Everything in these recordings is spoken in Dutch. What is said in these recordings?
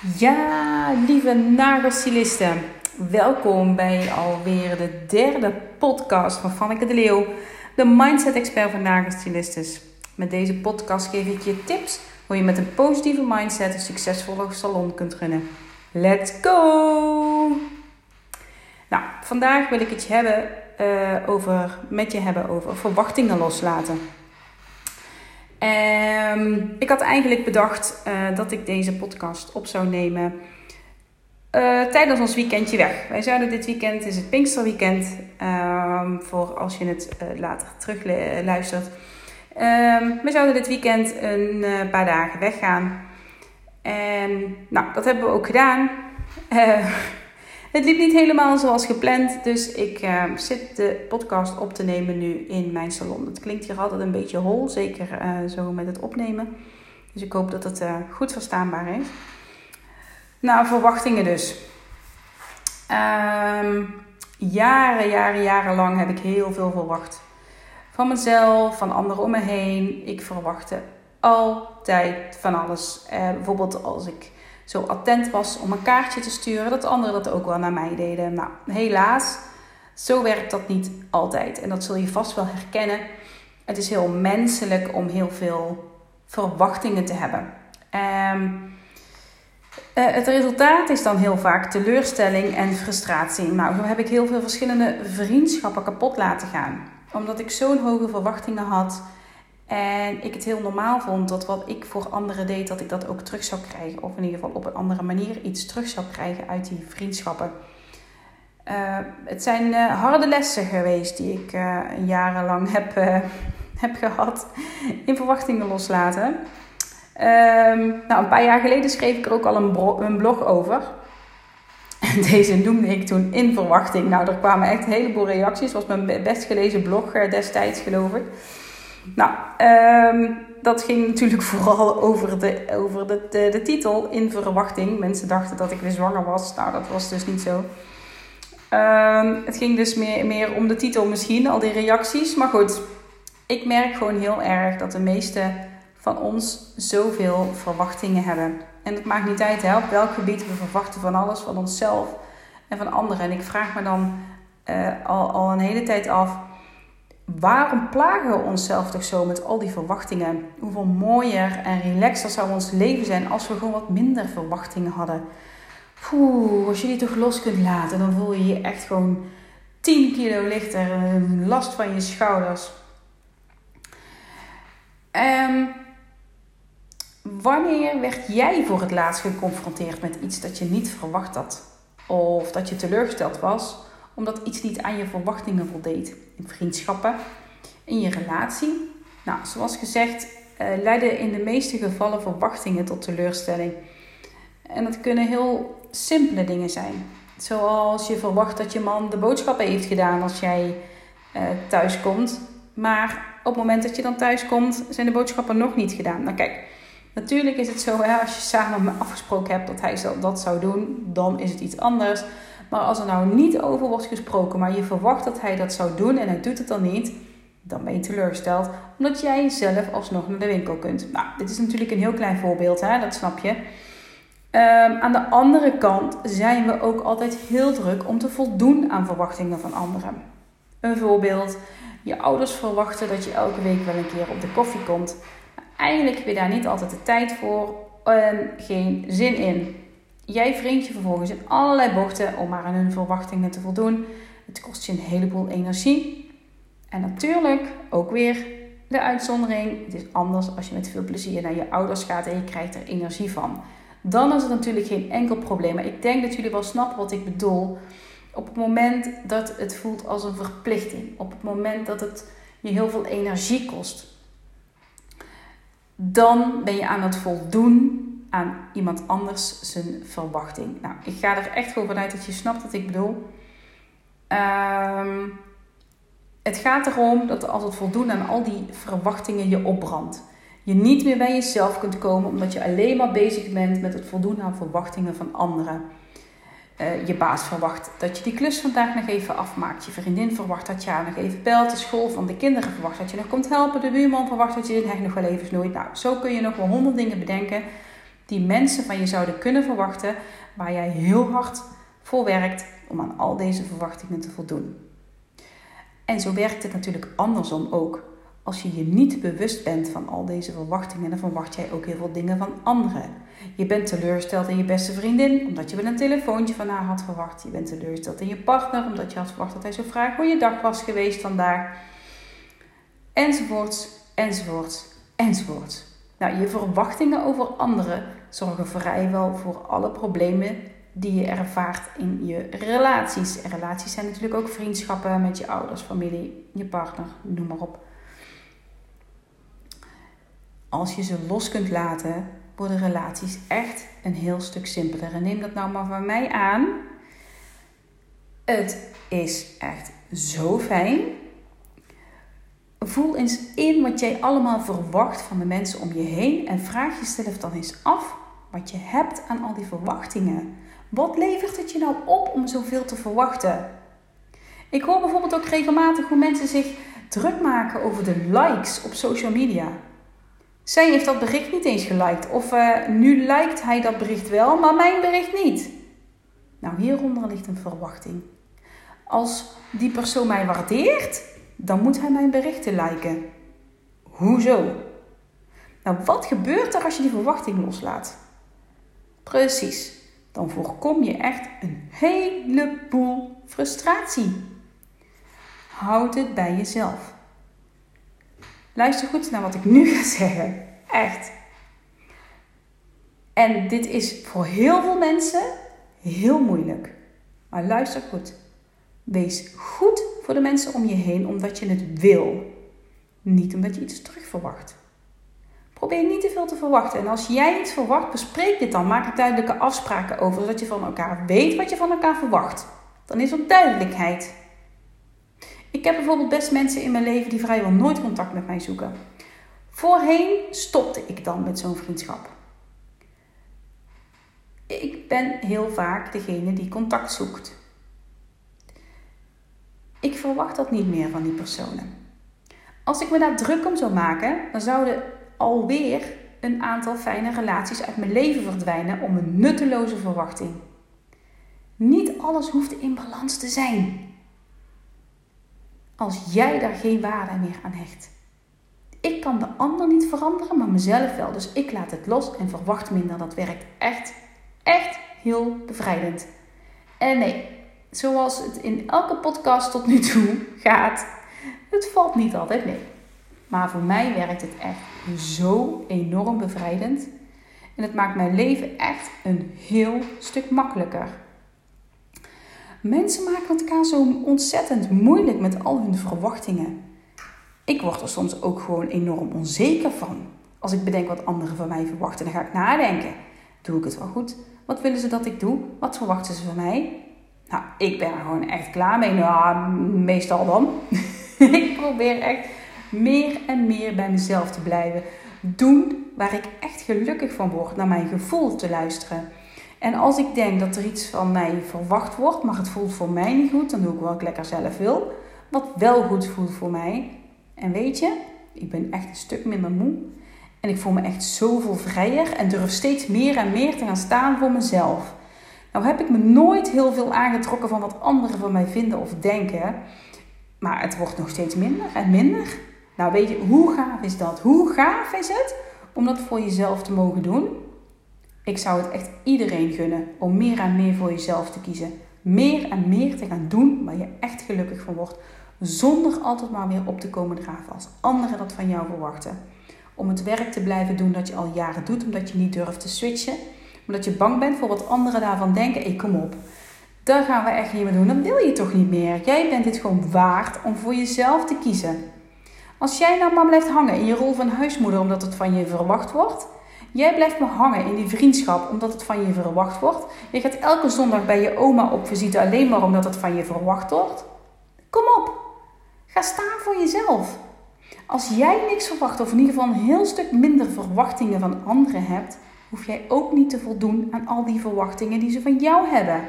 Ja, lieve nagelstylisten. Welkom bij alweer de derde podcast van Vanneke de Leeuw, de mindset expert van nagelstylistes. Met deze podcast geef ik je tips hoe je met een positieve mindset een succesvolle salon kunt runnen. Let's go! Nou, vandaag wil ik het hebben, uh, over, met je hebben over verwachtingen loslaten. Um, ik had eigenlijk bedacht uh, dat ik deze podcast op zou nemen uh, tijdens ons weekendje weg. Wij zouden dit weekend, is het Pinksterweekend, um, voor als je het uh, later terug luistert. Um, we zouden dit weekend een paar dagen weggaan. En nou, dat hebben we ook gedaan. Het liep niet helemaal zoals gepland, dus ik uh, zit de podcast op te nemen nu in mijn salon. Het klinkt hier altijd een beetje hol, zeker uh, zo met het opnemen. Dus ik hoop dat het uh, goed verstaanbaar is. Nou, verwachtingen dus. Um, jaren, jaren, jarenlang heb ik heel veel verwacht. Van mezelf, van anderen om me heen. Ik verwachtte altijd van alles. bijvoorbeeld als ik zo attent was om een kaartje te sturen, dat anderen dat ook wel naar mij deden. Nou, helaas, zo werkt dat niet altijd. En dat zul je vast wel herkennen. Het is heel menselijk om heel veel verwachtingen te hebben. Um, uh, het resultaat is dan heel vaak teleurstelling en frustratie. Nou, zo heb ik heel veel verschillende vriendschappen kapot laten gaan. Omdat ik zo'n hoge verwachtingen had en ik het heel normaal vond dat wat ik voor anderen deed, dat ik dat ook terug zou krijgen. Of in ieder geval op een andere manier iets terug zou krijgen uit die vriendschappen. Uh, het zijn uh, harde lessen geweest die ik uh, jarenlang heb, heb gehad in verwachtingen loslaten. Um, nou, een paar jaar geleden schreef ik er ook al een, een blog over. Deze noemde ik toen in verwachting. Nou, er kwamen echt een heleboel reacties. Het was mijn best gelezen blog destijds, geloof ik. Nou, um, dat ging natuurlijk vooral over, de, over de, de, de, titel in verwachting. Mensen dachten dat ik weer zwanger was. Nou, dat was dus niet zo. Um, het ging dus meer, meer om de titel misschien, al die reacties. Maar goed, ik merk gewoon heel erg dat de meeste van ons zoveel verwachtingen hebben. En het maakt niet uit hè, op welk gebied we verwachten van alles, van onszelf en van anderen. En ik vraag me dan uh, al, al een hele tijd af waarom plagen we onszelf toch zo met al die verwachtingen? Hoeveel mooier en relaxer zou ons leven zijn als we gewoon wat minder verwachtingen hadden? Poeh, als je die toch los kunt laten, dan voel je je echt gewoon 10 kilo lichter, last van je schouders. Um, wanneer werd jij voor het laatst geconfronteerd met iets dat je niet verwacht had? Of dat je teleurgesteld was? Omdat iets niet aan je verwachtingen voldeed. In vriendschappen, in je relatie. Nou, zoals gezegd, uh, leiden in de meeste gevallen verwachtingen tot teleurstelling. En dat kunnen heel simpele dingen zijn. Zoals je verwacht dat je man de boodschappen heeft gedaan als jij uh, thuis komt. Maar op het moment dat je dan thuis komt, zijn de boodschappen nog niet gedaan. Nou kijk, natuurlijk is het zo, hè, als je samen afgesproken hebt dat hij dat zou doen, dan is het iets anders. Maar als er nou niet over wordt gesproken, maar je verwacht dat hij dat zou doen en hij doet het dan niet, dan ben je teleurgesteld. Omdat jij zelf alsnog naar de winkel kunt. Nou, dit is natuurlijk een heel klein voorbeeld, hè? dat snap je. Um, aan de andere kant zijn we ook altijd heel druk om te voldoen aan verwachtingen van anderen. Een voorbeeld, je ouders verwachten dat je elke week wel een keer op de koffie komt. Eigenlijk heb je daar niet altijd de tijd voor en geen zin in. Jij wringt je vervolgens in allerlei bochten om maar aan hun verwachtingen te voldoen. Het kost je een heleboel energie. En natuurlijk ook weer de uitzondering. Het is anders als je met veel plezier naar je ouders gaat en je krijgt er energie van. Dan is het natuurlijk geen enkel probleem. Maar ik denk dat jullie wel snappen wat ik bedoel. Op het moment dat het voelt als een verplichting. Op het moment dat het je heel veel energie kost. Dan ben je aan het voldoen aan iemand anders zijn verwachting. Nou, ik ga er echt over uit dat je snapt wat ik bedoel. Um, het gaat erom dat als het voldoen aan al die verwachtingen je opbrandt. Je niet meer bij jezelf kunt komen omdat je alleen maar bezig bent met het voldoen aan verwachtingen van anderen. Uh, je baas verwacht dat je die klus vandaag nog even afmaakt. Je vriendin verwacht dat je haar nog even belt. De school van de kinderen verwacht dat je nog komt helpen. De buurman verwacht dat je heg nog wel even snoeit. Nou, zo kun je nog wel honderd dingen bedenken die mensen van je zouden kunnen verwachten, waar jij heel hard voor werkt om aan al deze verwachtingen te voldoen. En zo werkt het natuurlijk andersom ook. Als je je niet bewust bent van al deze verwachtingen, dan verwacht jij ook heel veel dingen van anderen. Je bent teleurgesteld in je beste vriendin, omdat je wel een telefoontje van haar had verwacht. Je bent teleurgesteld in je partner, omdat je had verwacht dat hij zou vragen hoe je dag was geweest vandaag. Enzovoorts, enzovoorts, enzovoorts. Nou, je verwachtingen over anderen zorgen vrijwel voor alle problemen die je ervaart in je relaties. En relaties zijn natuurlijk ook vriendschappen met je ouders, familie, je partner, noem maar op. Als je ze los kunt laten, worden relaties echt een heel stuk simpeler. En neem dat nou maar van mij aan. Het is echt zo fijn. Voel eens in wat jij allemaal verwacht van de mensen om je heen en vraag jezelf dan eens af wat je hebt aan al die verwachtingen. Wat levert het je nou op om zoveel te verwachten? Ik hoor bijvoorbeeld ook regelmatig hoe mensen zich druk maken over de likes op social media. Zij heeft dat bericht niet eens geliked. Of uh, nu lijkt hij dat bericht wel, maar mijn bericht niet. Nou, hieronder ligt een verwachting. Als die persoon mij waardeert, dan moet hij mijn berichten liken. Hoezo? Nou, wat gebeurt er als je die verwachting loslaat? Precies, dan voorkom je echt een heleboel frustratie. Houd het bij jezelf. Luister goed naar wat ik nu ga zeggen. Echt. En dit is voor heel veel mensen heel moeilijk. Maar luister goed. Wees goed voor de mensen om je heen omdat je het wil. Niet omdat je iets terug verwacht. Probeer niet te veel te verwachten. En als jij iets verwacht, bespreek dit dan. Maak er duidelijke afspraken over, zodat je van elkaar weet wat je van elkaar verwacht. Dan is er duidelijkheid. Ik heb bijvoorbeeld best mensen in mijn leven die vrijwel nooit contact met mij zoeken. Voorheen stopte ik dan met zo'n vriendschap. Ik ben heel vaak degene die contact zoekt. Ik verwacht dat niet meer van die personen. Als ik me daar druk om zou maken, dan zouden alweer een aantal fijne relaties uit mijn leven verdwijnen om een nutteloze verwachting. Niet alles hoeft in balans te zijn als jij daar geen waarde meer aan hecht. Ik kan de ander niet veranderen, maar mezelf wel. Dus ik laat het los en verwacht minder. Dat werkt echt, echt heel bevrijdend. En nee, zoals het in elke podcast tot nu toe gaat, het valt niet altijd mee. Maar voor mij werkt het echt zo enorm bevrijdend. En het maakt mijn leven echt een heel stuk makkelijker. Mensen maken het elkaar zo ontzettend moeilijk met al hun verwachtingen. Ik word er soms ook gewoon enorm onzeker van. Als ik bedenk wat anderen van mij verwachten, dan ga ik nadenken. Doe ik het wel goed? Wat willen ze dat ik doe? Wat verwachten ze van mij? Nou, ik ben er gewoon echt klaar mee. Nou, meestal dan. ik probeer echt meer en meer bij mezelf te blijven. Doen waar ik echt gelukkig van word, naar mijn gevoel te luisteren. En als ik denk dat er iets van mij verwacht wordt, maar het voelt voor mij niet goed, dan doe ik wat ik lekker zelf wil. Wat wel goed voelt voor mij. En weet je, ik ben echt een stuk minder moe. En ik voel me echt zoveel vrijer en durf steeds meer en meer te gaan staan voor mezelf. Nou heb ik me nooit heel veel aangetrokken van wat anderen van mij vinden of denken. Maar het wordt nog steeds minder en minder. Nou weet je, hoe gaaf is dat? Hoe gaaf is het om dat voor jezelf te mogen doen? Ik zou het echt iedereen gunnen om meer en meer voor jezelf te kiezen. Meer en meer te gaan doen waar je echt gelukkig van wordt. Zonder altijd maar weer op te komen draven als anderen dat van jou verwachten. Om het werk te blijven doen dat je al jaren doet, omdat je niet durft te switchen. Omdat je bang bent voor wat anderen daarvan denken. Ik kom op. Dat gaan we echt niet meer doen. Dat wil je toch niet meer. Jij bent dit gewoon waard om voor jezelf te kiezen. Als jij nou maar blijft hangen in je rol van huismoeder omdat het van je verwacht wordt Jij blijft maar hangen in die vriendschap omdat het van je verwacht wordt. Je gaat elke zondag bij je oma op visite alleen maar omdat het van je verwacht wordt. Kom op, ga staan voor jezelf. Als jij niks verwacht, of in ieder geval een heel stuk minder verwachtingen van anderen hebt, hoef jij ook niet te voldoen aan al die verwachtingen die ze van jou hebben.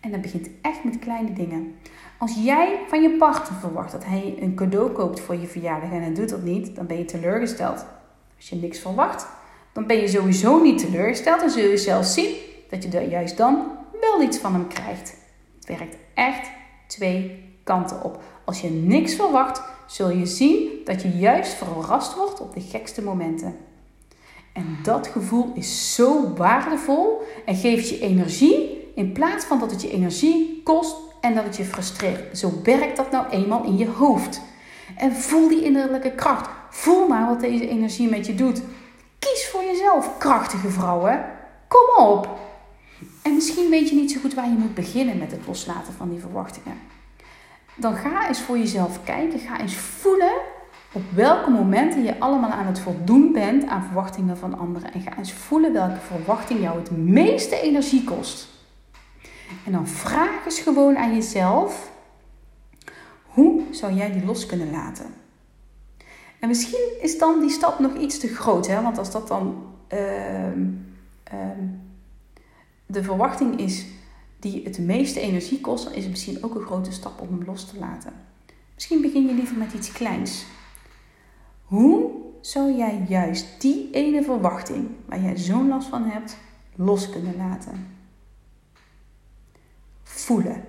En dat begint echt met kleine dingen. Als jij van je partner verwacht dat hij een cadeau koopt voor je verjaardag en hij doet dat niet, dan ben je teleurgesteld. Als je niks verwacht, Dan ben je sowieso niet teleurgesteld en zul je zelfs zien dat je juist dan wel iets van hem krijgt. Het werkt echt twee kanten op. Als je niks verwacht, zul je zien dat je juist verrast wordt op de gekste momenten. En dat gevoel is zo waardevol en geeft je energie in plaats van dat het je energie kost en dat het je frustreert. Zo werkt dat nou eenmaal in je hoofd. En voel die innerlijke kracht. Voel maar wat deze energie met je doet. Kies voor jezelf, krachtige vrouwen. Kom op. En misschien weet je niet zo goed waar je moet beginnen met het loslaten van die verwachtingen. Dan ga eens voor jezelf kijken. Ga eens voelen op welke momenten je allemaal aan het voldoen bent aan verwachtingen van anderen. En ga eens voelen welke verwachting jou het meeste energie kost. En dan vraag eens gewoon aan jezelf: hoe zou jij die los kunnen laten? En misschien is dan die stap nog iets te groot, hè? want als dat dan uh, de verwachting is die het meeste energie kost, dan is het misschien ook een grote stap om hem los te laten. Misschien begin je liever met iets kleins. Hoe zou jij juist die ene verwachting waar jij zo'n last van hebt, los kunnen laten? Voelen.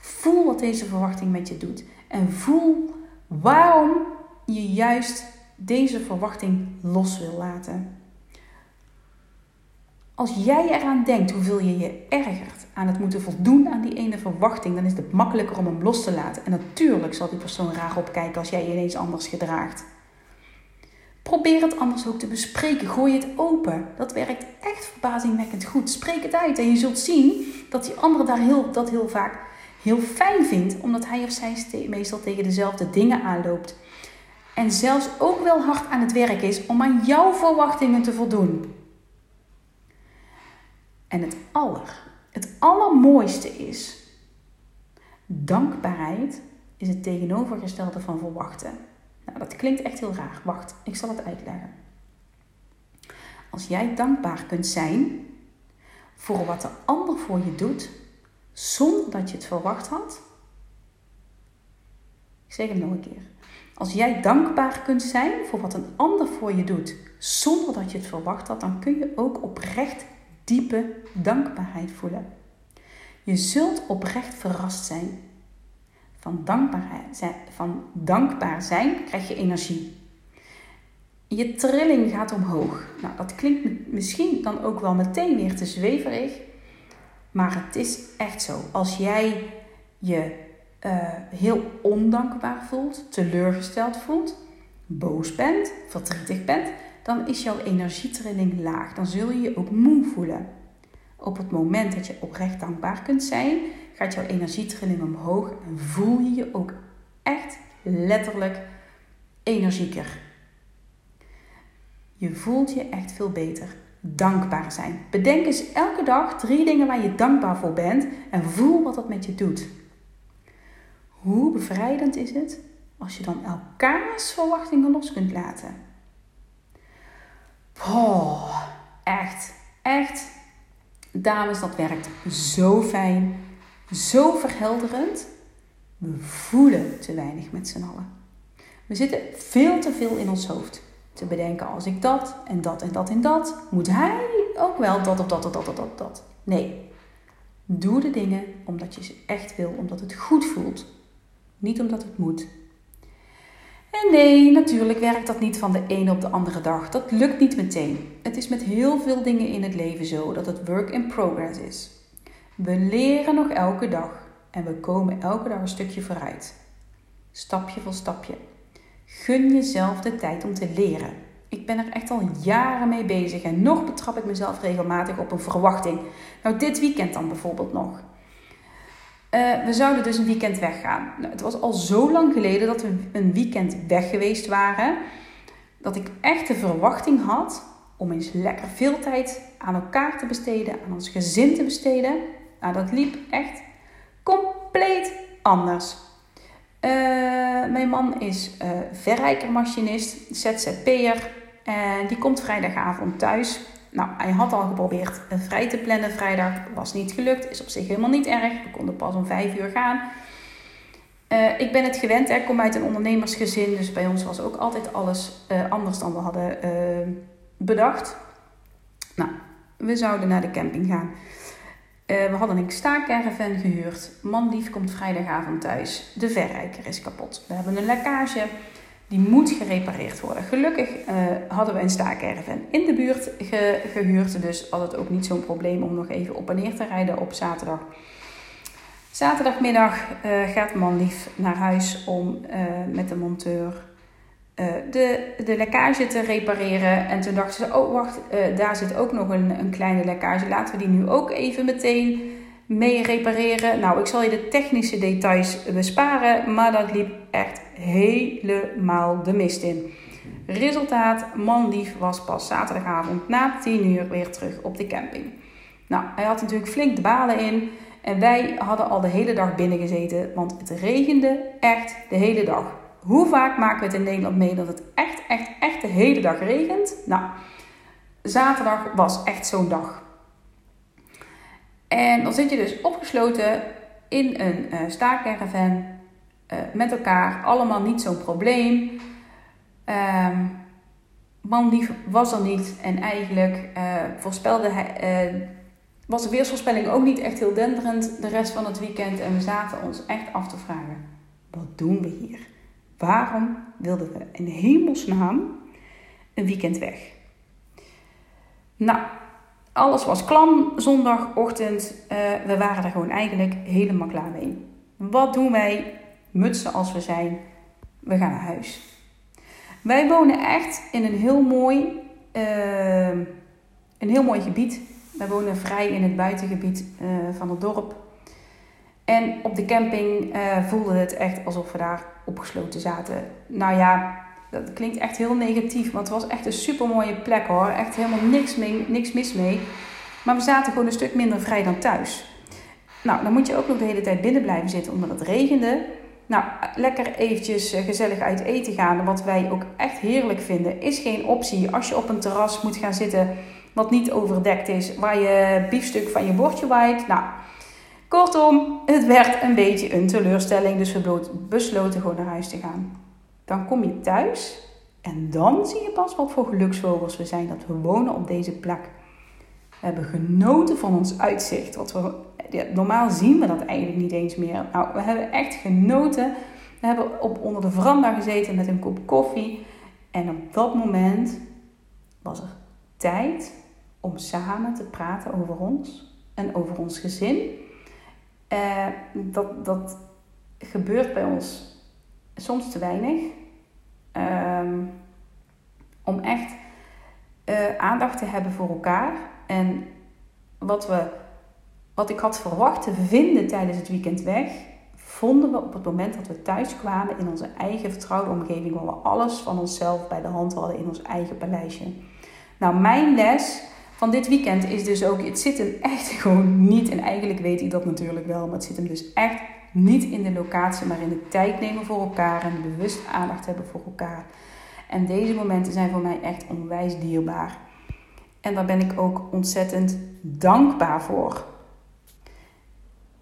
Voel wat deze verwachting met je doet. En voel waarom je juist deze verwachting los wil laten. Als jij eraan denkt hoeveel je je ergert aan het moeten voldoen aan die ene verwachting, dan is het makkelijker om hem los te laten. En natuurlijk zal die persoon raar opkijken als jij je ineens anders gedraagt. Probeer het anders ook te bespreken. Gooi het open. Dat werkt echt verbazingwekkend goed. Spreek het uit en je zult zien dat die andere daar heel, dat heel vaak heel fijn vindt, omdat hij of zij meestal tegen dezelfde dingen aanloopt. En zelfs ook wel hard aan het werk is om aan jouw verwachtingen te voldoen. En het aller, het allermooiste is, dankbaarheid is het tegenovergestelde van verwachten. Nou, dat klinkt echt heel raar. Wacht, ik zal het uitleggen. Als jij dankbaar kunt zijn voor wat de ander voor je doet, zonder dat je het verwacht had. Ik zeg het nog een keer. Als jij dankbaar kunt zijn voor wat een ander voor je doet, zonder dat je het verwacht had, dan kun je ook oprecht diepe dankbaarheid voelen. Je zult oprecht verrast zijn. Van, van dankbaar zijn krijg je energie. Je trilling gaat omhoog. Nou, dat klinkt misschien dan ook wel meteen weer te zweverig. Maar het is echt zo. Als jij je uh, heel ondankbaar voelt, teleurgesteld voelt, boos bent, verdrietig bent, dan is jouw energietrilling laag. Dan zul je je ook moe voelen. Op het moment dat je oprecht dankbaar kunt zijn, gaat jouw energietrilling omhoog en voel je je ook echt letterlijk energieker. Je voelt je echt veel beter. Dankbaar zijn. Bedenk eens elke dag drie dingen waar je dankbaar voor bent en voel wat dat met je doet. Hoe bevrijdend is het als je dan elkaars verwachtingen los kunt laten? Oh, echt, echt. Dames, dat werkt zo fijn, zo verhelderend. We voelen te weinig met z'n allen. We zitten veel te veel in ons hoofd. Te bedenken als ik dat en dat en dat en dat, moet hij ook wel dat of dat of dat of dat, dat. Nee, doe de dingen omdat je ze echt wil, omdat het goed voelt. Niet omdat het moet. En nee, natuurlijk werkt dat niet van de ene op de andere dag. Dat lukt niet meteen. Het is met heel veel dingen in het leven zo dat het work in progress is. We leren nog elke dag en we komen elke dag een stukje vooruit. Stapje voor stapje. Gun jezelf de tijd om te leren. Ik ben er echt al jaren mee bezig en nog betrap ik mezelf regelmatig op een verwachting. Nou, dit weekend dan bijvoorbeeld nog. Uh, we zouden dus een weekend weggaan. Nou, het was al zo lang geleden dat we een weekend weg geweest waren. Dat ik echt de verwachting had om eens lekker veel tijd aan elkaar te besteden, aan ons gezin te besteden. Nou, dat liep echt compleet anders. Uh, mijn man is uh, verrijkermachinist, ZZP'er. En die komt vrijdagavond thuis. Nou, hij had al geprobeerd vrij te plannen vrijdag. Was niet gelukt. Is op zich helemaal niet erg. We konden pas om vijf uur gaan. Uh, ik ben het gewend. Ik kom uit een ondernemersgezin. Dus bij ons was ook altijd alles anders dan we hadden bedacht. Nou, we zouden naar de camping gaan. Uh, we hadden een staakerven gehuurd. Manlief komt vrijdagavond thuis. De verrijker is kapot. We hebben een lekkage. Die moet gerepareerd worden. Gelukkig uh, hadden we een staakerven in de buurt ge gehuurd. Dus had het ook niet zo'n probleem om nog even op en neer te rijden op zaterdag. Zaterdagmiddag uh, gaat Manlief naar huis om met de monteur de, de lekkage te repareren. En toen dachten ze, oh wacht, daar zit ook nog een, een kleine lekkage. Laten we die nu ook even meteen mee repareren. Nou, ik zal je de technische details besparen, maar dat liep echt helemaal de mist in. Resultaat, manlief was pas zaterdagavond na 10 uur weer terug op de camping. Nou, hij had natuurlijk flink de balen in en wij hadden al de hele dag binnen gezeten, want het regende echt de hele dag. Hoe vaak maken we het in Nederland mee dat het echt, echt, echt de hele dag regent? Nou, zaterdag was echt zo'n dag. En dan zit je dus opgesloten in een uh, staakerven uh, met elkaar. Allemaal niet zo'n probleem. Um, manlief was er niet. En eigenlijk uh, voorspelde hij, was de weersvoorspelling ook niet echt heel denderend de rest van het weekend. En we zaten ons echt af te vragen: wat doen we hier? Waarom wilden we in hemelsnaam een weekend weg? Nou, alles was klam zondagochtend. Uh, we waren er gewoon eigenlijk helemaal klaar mee. Wat doen wij? Mutsen als we zijn. We gaan naar huis. Wij wonen echt in een heel mooi, uh, een heel mooi gebied. Wij wonen vrij in het buitengebied uh, van het dorp. En op de camping voelde het echt alsof we daar opgesloten zaten. Nou ja, dat klinkt echt heel negatief, want het was echt een super mooie plek hoor. Echt helemaal niks, mee, niks mis mee. Maar we zaten gewoon een stuk minder vrij dan thuis. Nou, dan moet je ook nog de hele tijd binnen blijven zitten omdat het regende. Nou, lekker eventjes eh, gezellig uit eten gaan, wat wij ook echt heerlijk vinden, is geen optie. Als je op een terras moet gaan zitten wat niet overdekt is, waar je biefstuk van je bordje waait. Nou, kortom, het werd een beetje een teleurstelling, dus we besloten gewoon naar huis te gaan. Dan kom je thuis en dan zie je pas wat voor geluksvogels we zijn dat we wonen op deze plek. We hebben genoten van ons uitzicht. Wat we, normaal zien we dat eigenlijk niet eens meer. Nou, we hebben echt genoten. We hebben op, onder de veranda gezeten met een kop koffie. En op dat moment was er tijd om samen te praten over ons en over ons gezin. Uh, dat, dat gebeurt bij ons soms te weinig. Um, om echt uh, aandacht te hebben voor elkaar. En wat, we, wat ik had verwacht te vinden tijdens het weekend weg, vonden we op het moment dat we thuis kwamen in onze eigen vertrouwde omgeving, waar we alles van onszelf bij de hand hadden in ons eigen paleisje. Nou, mijn les van dit weekend is dus ook, het zit hem echt gewoon niet, en eigenlijk weet ik dat natuurlijk wel, maar het zit hem dus echt niet in de locatie, maar in de tijd nemen voor elkaar en bewust aandacht hebben voor elkaar. En deze momenten zijn voor mij echt onwijs dierbaar. En daar ben ik ook ontzettend dankbaar voor.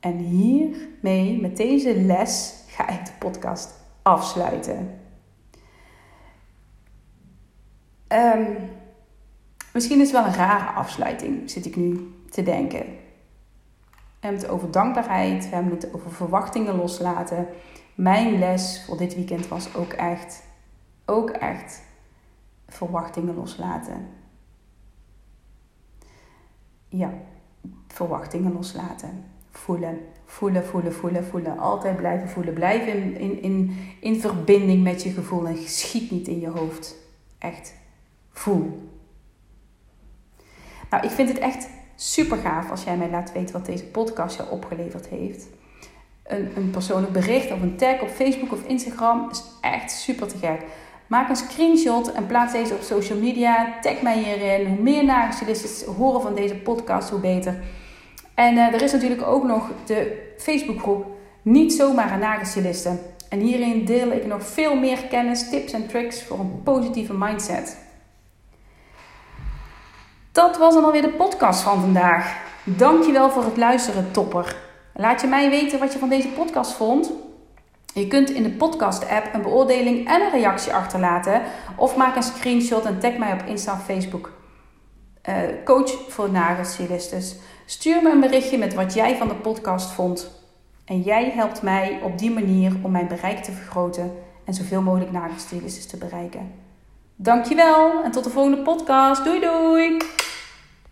En hiermee, met deze les, ga ik de podcast afsluiten. Um, misschien is het wel een rare afsluiting, zit ik nu te denken. We hebben het over dankbaarheid, we hebben het over verwachtingen loslaten. Mijn les voor dit weekend was ook echt, ook echt verwachtingen loslaten. Ja, verwachtingen loslaten. Voelen, voelen, voelen, voelen, voelen. Altijd blijven voelen. Blijf in, in, in, in verbinding met je gevoel en schiet niet in je hoofd. Echt, voel. Nou, ik vind het echt super gaaf als jij mij laat weten wat deze podcast je opgeleverd heeft. Een, een persoonlijk bericht of een tag op Facebook of Instagram is echt super te gek. Maak een screenshot en plaats deze op social media. Tag mij hierin. Hoe meer nagelstylisten horen van deze podcast, hoe beter. En uh, er is natuurlijk ook nog de Facebookgroep Niet zomaar een. En hierin deel ik nog veel meer kennis, tips en tricks voor een positieve mindset. Dat was dan alweer de podcast van vandaag. Dankjewel voor het luisteren, topper. Laat je mij weten wat je van deze podcast vond. Je kunt in de podcast-app een beoordeling en een reactie achterlaten. Of maak een screenshot en tag mij op Insta of Facebook. Uh, coach voor nagelstylistes. Stuur me een berichtje met wat jij van de podcast vond. En jij helpt mij op die manier om mijn bereik te vergroten en zoveel mogelijk nagelstylistes te bereiken. Dankjewel en tot de volgende podcast. Doei doei!